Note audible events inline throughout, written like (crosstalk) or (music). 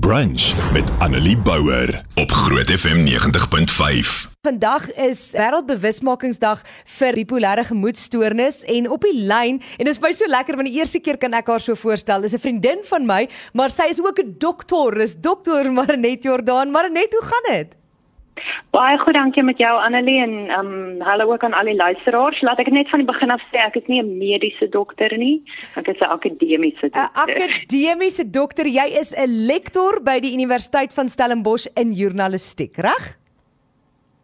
Brunch met Annelie Bouwer op Groot FM 90.5. Vandag is Wêreldbewusmakingsdag vir bipolêre gemoedstoornis en op die lyn en dit is my so lekker want die eerste keer kan ek haar so voorstel. Is 'n vriendin van my, maar sy is ook 'n dokter. Is dokter Marinet Jordaan. Marinet, hoe gaan dit? Baie goed, dankie met jou Annelie en ehm um, hallo ook aan al die luisteraars. Laat ek net van die begin af sê ek is nie 'n mediese dokter nie. Ek is 'n akademiese dokter. 'n Akademiese dokter. Jy is 'n lektor by die Universiteit van Stellenbosch in journalistiek, reg?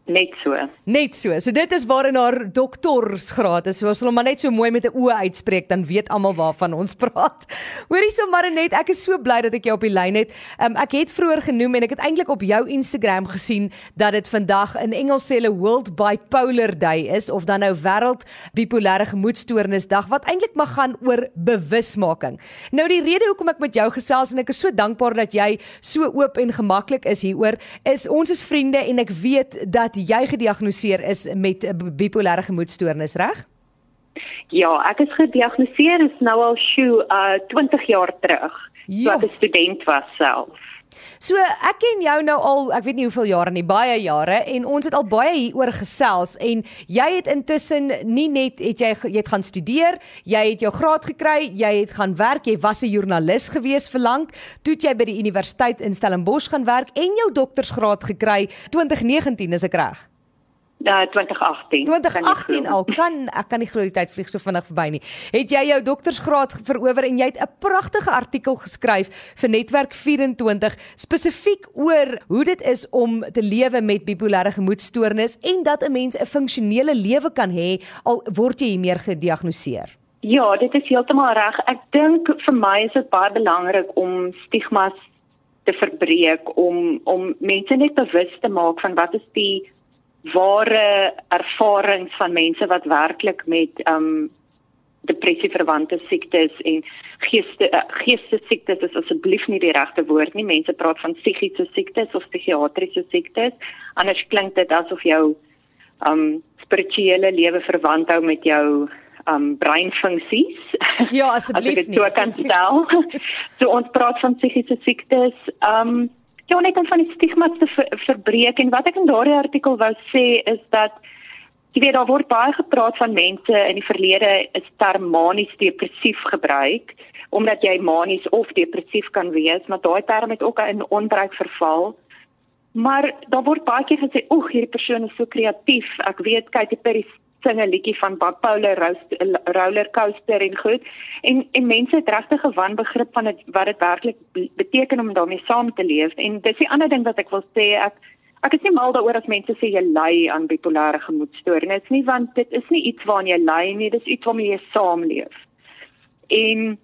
Net so. Net so. So dit is waarin haar doktorsgraad is. So as hulle maar net so mooi met 'n o uitspreek, dan weet almal waarvan ons praat. (laughs) Hoorie so Marinet, ek is so bly dat ek jou op die lyn het. Um, ek het vroeër genoem en ek het eintlik op jou Instagram gesien dat dit vandag in Engels sê hulle World Bipolar Day is of dan nou wêreld bipolêre gemoedstoornisdag wat eintlik mag gaan oor bewusmaking. Nou die rede hoekom ek met jou gesels en ek is so dankbaar dat jy so oop en gemaklik is hieroor is ons is vriende en ek weet dat jy gediagnoseer is met 'n bipolêre gemoedstoornis, reg? Ja, ek is gediagnoseer is nou al sjoe uh 20 jaar terug. Toe ek 'n student was self. So ek ken jou nou al, ek weet nie hoeveel jare nie, baie jare en ons het al baie hieroor gesels en jy het intussen nie net het jy jy het gaan studeer, jy het jou graad gekry, jy het gaan werk, jy was 'n joernalis gewees vir lank, toe jy by die universiteit in Stellenbosch gaan werk en jou doktorsgraad gekry 2019 is ek reg? Ja, 2018. 2018 al kan ek kan nie glo die tyd vlieg so vinnig verby nie. Het jy jou doktorsgraad verower en jy het 'n pragtige artikel geskryf vir Netwerk 24 spesifiek oor hoe dit is om te lewe met bipolêre gemoedstoornis en dat 'n mens 'n funksionele lewe kan hê al word jy meer gediagnoseer. Ja, dit is heeltemal reg. Ek dink vir my is dit baie belangrik om stigmas te verbreek om om mense net bewus te maak van wat is die ware ervarings van mense wat werklik met um depressie verwante siektes en geeste uh, geeste siektes is asseblief nie die regte woord nie. Mense praat van psigiese siektes of psigiatriese siektes. Anders klink dit asof jou um spirituele lewe verwant hou met jou um breinfunksies. Ja, asseblief (laughs) nie. So kan stel. (laughs) so ons praat van psigiese siektes. Um ja net om van die stigmas te ver, verbreek en wat ek in daardie artikel wou sê is dat jy weet daar word baie gepraat van mense in die verlede is term manies depressief gebruik omdat jy manies of depressief kan wees maar daai term het ook in onbruik verval. Maar daar word baie keer gesê oeg hierdie persoon is so kreatief. Ek weet Katy Perry sing 'n liedjie van bipolar roller coaster en goed. En en mense het regtig 'n wanbegrip van het, wat dit werklik beteken om daarmee saam te leef. En dis die ander ding wat ek wil sê ek ek is nie mal daaroor as mense sê jy ly aan bipolêre gemoedstoornis nie want dit is nie iets waarna jy ly nie dis iets waarmee jy saamleef. En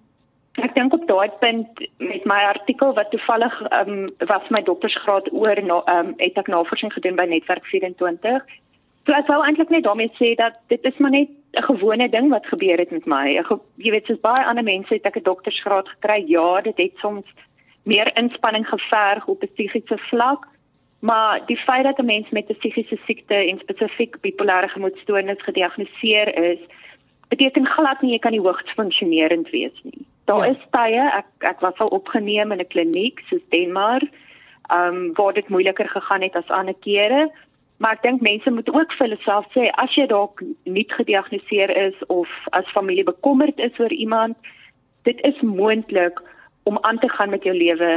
ek dink op daai punt met my artikel wat toevallig um, was my doktorsgraad oor na, um, het ek navorsing gedoen by netwerk 24 So ek wou eintlik net daarmee sê dat dit is maar net 'n gewone ding wat gebeur het met my. Ek jy weet soos baie ander mense het ek 'n doktorsgraad gekry. Ja, dit het soms meer inspanning geverg op 'n psigiese vlak, maar die feit dat 'n mens met 'n psigiese siekte en spesifiek bipolêre gemoedstoornis gediagnoseer is, beteken glad nie jy kan nie hoogs funksionerend wees nie. Daar ja. is tye ek ek was al opgeneem in 'n kliniek soos Denmar, ehm um, waar dit moeiliker gegaan het as ander kere. Maar ek dink mense moet ook vir hulle self sê as jy dalk nie gediagnoseer is of as familie bekommerd is oor iemand, dit is moontlik om aan te gaan met jou lewe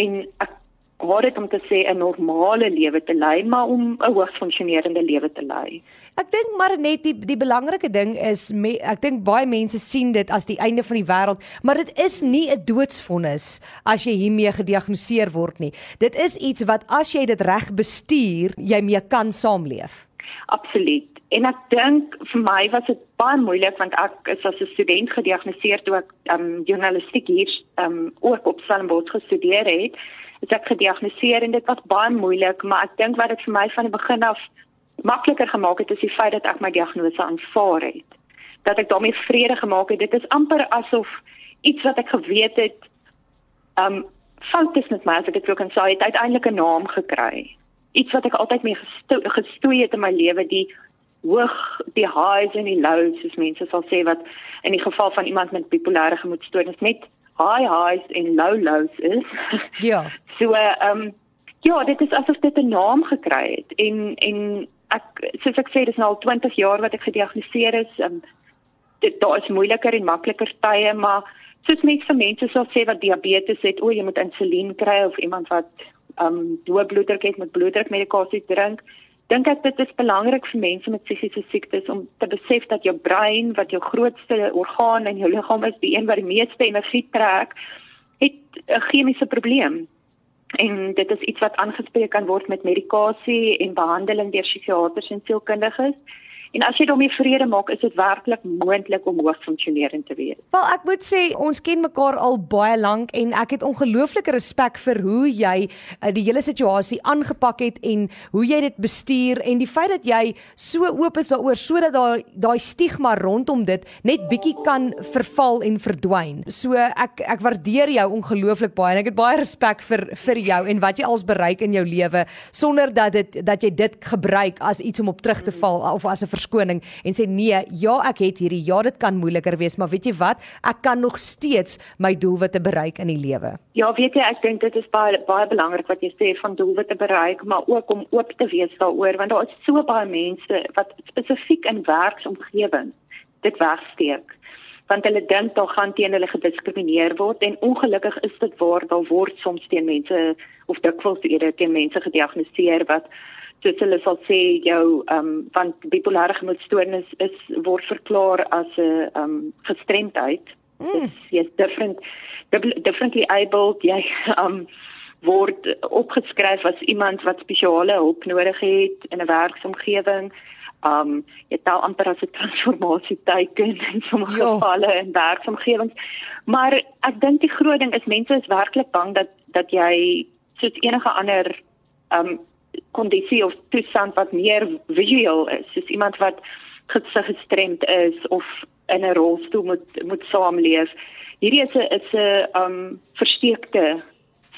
en ek hoor dit om te sê 'n normale lewe te lei, maar om 'n hoogs funksionerende lewe te lei. Ek dink maar net die die belangrike ding is me, ek dink baie mense sien dit as die einde van die wêreld, maar dit is nie 'n doodsvonnis as jy hiermee gediagnoseer word nie. Dit is iets wat as jy dit reg bestuur, jy mee kan saamleef. Absoluut. En ek dink vir my was dit baie moeilik want ek is as 'n student gediagnoseer toe ek um journalistiek hier um ook op Stellenbosch gestudeer het is ek gediagnoseer en dit was baie moeilik, maar ek dink wat dit vir my van die begin af makliker gemaak het is die feit dat ek my diagnose aanvaar het. Dat ek daarmee vrede gemaak het. Dit is amper asof iets wat ek geweet het um fout is met my as ek dit kan sê, het uiteindelik 'n naam gekry. Iets wat ek altyd mee gesto gestoei het in my lewe, die hoog, die highs en die lows, soos mense sal sê wat in die geval van iemand met bipolêre gemoedstoornis net high highs en low lows is. (laughs) Ja. So ehm um, ja, dit is asof dit 'n naam gekry het en en ek soos ek sê dis nou al 20 jaar wat ek gediagnoseer is. Um, dit daar is moeiliker en makliker tye, maar soos net vir mense sal sê wat diabetes het, o, jy moet insulien kry of iemand wat ehm um, hoë bloeddruk het met bloeddrukmedikasie drink dink ek dit is belangrik vir mense met psigiese siektes om te besef dat jou brein wat jou grootste orgaan in jou liggaam is, die een wat die meeste energie trek, het 'n chemiese probleem. En dit is iets wat aangespreek kan word met medikasie en behandeling deur psigiaters en sielkundiges. En as jy daarmee vrede maak, is dit werklik moontlik om hoogs funksionerend te wees. Wel, ek moet sê ons ken mekaar al baie lank en ek het ongelooflike respek vir hoe jy uh, die hele situasie aangepak het en hoe jy dit bestuur en die feit dat jy so oop is daaroor sodat daai daai stigma rondom dit net bietjie kan verval en verdwyn. So ek ek waardeer jou ongelooflik baie en ek het baie respek vir vir jou en wat jy als bereik in jou lewe sonder dat dit dat jy dit gebruik as iets om op terug te val of as 'n verskoning en sê nee, ja, ek het hierdie, ja, dit kan moeiliker wees, maar weet jy wat? Ek kan nog steeds my doelwitte bereik in die lewe. Ja, weet jy, ek dink dit is baie baie belangrik wat jy sê van doelwitte bereik, maar ook om oop te wees daaroor want daar is so baie mense wat spesifiek in werksomgewing dit wegsteek want hulle dink daar gaan teen hulle gediskrimineer word en ongelukkig is dit waar daar word soms teen mense of dikwels eerder teen mense gediagnoseer wat soos hulle sal sê jou ehm um, want bipolêre gemoedstoornis is word verklaar as 'n ehm um, gestremdheid. Mm. Jy's different differently able jy (laughs) ehm um, word opgeskryf as iemand wat spesiale hulp nodig het in 'n werksomgewing. Um jy tel amper as 'n transformasie teiken in sommige jo. gevalle in werksomgewings. Maar ek dink die groot ding is mense is werklik bang dat dat jy soos enige ander um kondisie of toestand wat meer visueel is, soos iemand wat gestremd is of in 'n rolstoel moet moet saamleef. Hierdie is 'n is 'n um versteekte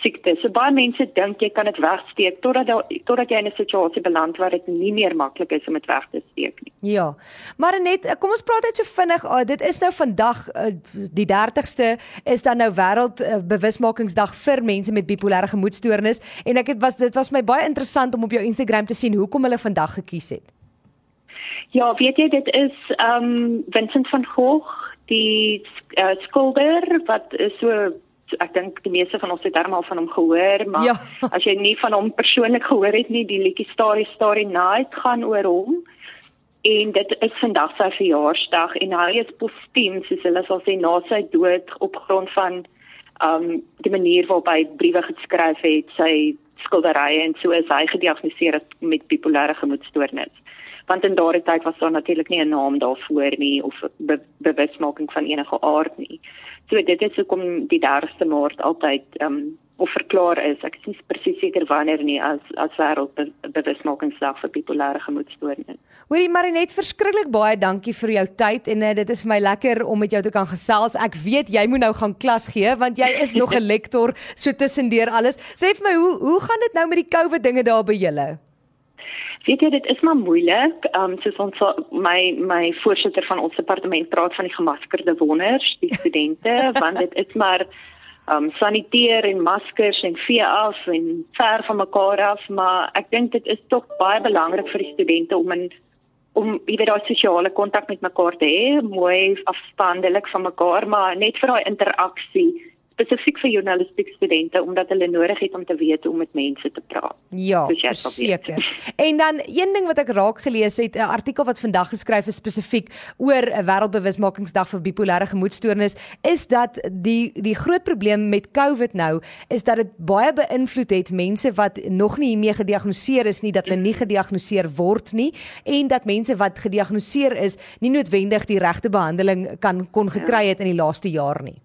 siekte. So baie mense dink jy kan dit wegsteek totdat totdat jy in 'n situasie beland waar dit nie meer maklik is om dit weg te steek nie. Ja. Maar net kom ons praat net so vinnig. Oh, dit is nou vandag uh, die 30ste is dan nou wêreld uh, bewusmakingsdag vir mense met bipolêre gemoedstoornis en ek het was dit was my baie interessant om op jou Instagram te sien hoekom hulle vandag gekies het. Ja, weet jy dit is ehm um, Vincent van Gogh, die uh, skilder wat so ek dink die meeste van ons het darmal van hom gehoor, maar ja. (laughs) as jy nie van hom persoonlik gehoor het nie, die liedjie Starry Starry Night gaan oor hom. En dit is vandag sy verjaarsdag en hy is postuum, soos hulle sal sê, na sy dood op grond van um die manier waarop hy briewe geskryf het, sy skilderye en so is hy gediagnoseer met bipolêre gemoedstoornis. Want in daardie tyd was daar natuurlik nie 'n naam daarvoor nie of be bewusmaking van enige aard nie. So dit is hoekom die 30ste Maart altyd ehm um, of verklaar is. Ek is nie presies seker wanneer nie as as wêreld bewusmakingsdag vir bipolêre gemoedstoornis. Hoorie Marinet, verskriklik baie dankie vir jou tyd en uh, dit is vir my lekker om met jou te kan gesels. Ek weet jy moet nou gaan klas gee want jy is nog (laughs) 'n lektor so tussendeur alles. Sê vir my hoe hoe gaan dit nou met die COVID dinge daar by julle? Weet jy dit is maar moeilik. Ehm um, soos ons my my voorsitter van ons departement praat van die gemaskerde wonders, die (laughs) studente, want dit is maar ehm um, saniteer en maskers en vee af en ver van mekaar af, maar ek dink dit is tog baie belangrik vir die studente om in om weer daai sosiale kontak met mekaar te hê, mooi afstandelik van mekaar, maar net vir daai interaksie spesifiek vir journalistiek studente omdat hulle nodig het om te weet hoe om met mense te praat. Ja, seker. En dan een ding wat ek raak gelees het, 'n artikel wat vandag geskryf is spesifiek oor 'n wêreldbewusmakingsdag vir bipolêre gemoedstoornis, is dat die die groot probleem met COVID nou is dat dit baie beïnvloed het mense wat nog nie hiermee gediagnoseer is nie, dat hulle nie gediagnoseer word nie en dat mense wat gediagnoseer is, nie noodwendig die regte behandeling kan kon gekry het in die laaste jaar nie.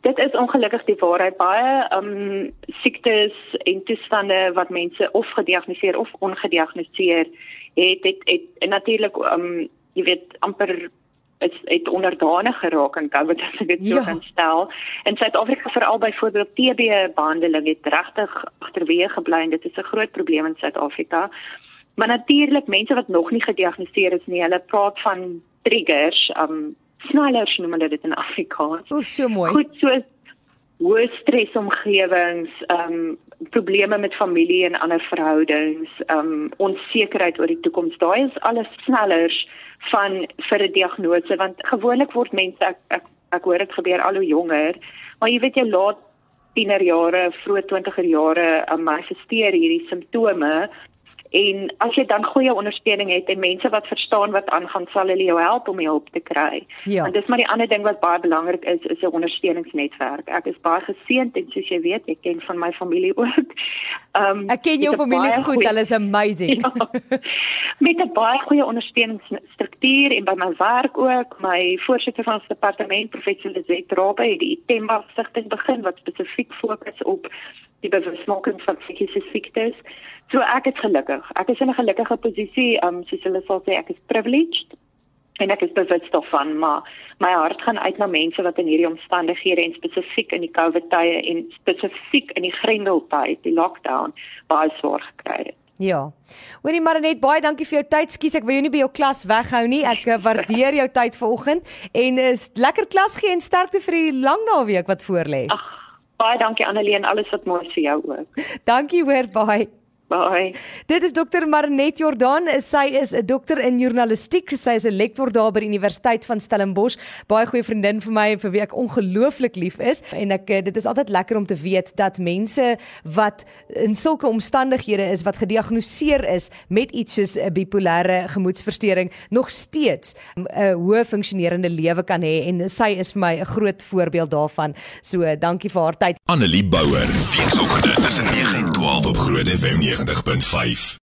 Dit is ongelukkig die waarheid baie um siektes en toestande wat mense of gediagnoseer of ongediagnoseer het het, het en natuurlik um jy weet amper is het onderdanig geraak aan COVID as ek dit ja. so kan stel. In Suid-Afrika veral byvoorbeeld TB behandeling het regtig agterweë gebly en dit is 'n groot probleem in Suid-Afrika. Maar natuurlik mense wat nog nie gediagnoseer is nie, hulle praat van triggers um snellers noem hulle dit in Afrikaans. O, so mooi. Goed, so hoë stresomgewings, ehm um, probleme met familie en ander verhoudings, ehm um, onsekerheid oor die toekoms. Daai is alles snellers van vir 'n diagnose want gewoonlik word mense ek ek, ek hoor dit gebeur al hoe jonger, maar jy weet jy laat tienerjare, vroeë 20er jare um, manifesteer hierdie simptome En as jy dan goeie ondersteuning het en mense wat verstaan wat aangaan, sal hulle jou help om hulp te kry. Ja. En dis maar die ander ding wat baie belangrik is, is 'n ondersteuningsnetwerk. Ek is baie geseënd en soos jy weet, ek ken van my familie (laughs) ook. Um Ek ken jou familie goed, goeie, hulle is amazing. (laughs) Ja, met 'n baie goeie ondersteuningsstruktuur en by my werk ook, my voorsitter van ons departement, professor Lizet Rabbe, het die Temba stigting begin wat spesifiek fokus op die bewusmaking van psigiese siektes. So ek is gelukkig. Ek is in 'n gelukkige posisie, um soos hulle sal sê, ek is privileged en ek is bewus daarvan, maar my hart gaan uit na mense wat in hierdie omstandighede en spesifiek in die COVID tye en spesifiek in die grendeltyd, die lockdown, baie swaar gekry het. Ja. Hoorie maar net baie dankie vir jou tyd. Skus ek wil jou nie by jou klas weghou nie. Ek eh, waardeer jou tyd vanoggend en is lekker klas gee en sterkte vir die lang naweek wat voorlê. Ag, baie dankie Annelie en alles wat mooi vir jou ook. dankie hoor baie. Bye. Dit is dokter Marnet Jordan. Sy is 'n dokter in journalistiek. Sy is 'n lektor daar by die Universiteit van Stellenbosch. Baie goeie vriendin vir my vir wie ek ongelooflik lief is en ek eh, dit is altyd lekker om te weet dat mense wat in sulke omstandighede is wat gediagnoseer is met iets soos 'n bipolêre gemoedstoornis nog steeds 'n hoë funksionerende lewe kan hê en sy is vir my 'n groot voorbeeld daarvan. So dankie vir haar tyd. Annelie Bouwer. Weekoggend tussen 9 en 12 op Groot FM 90.5.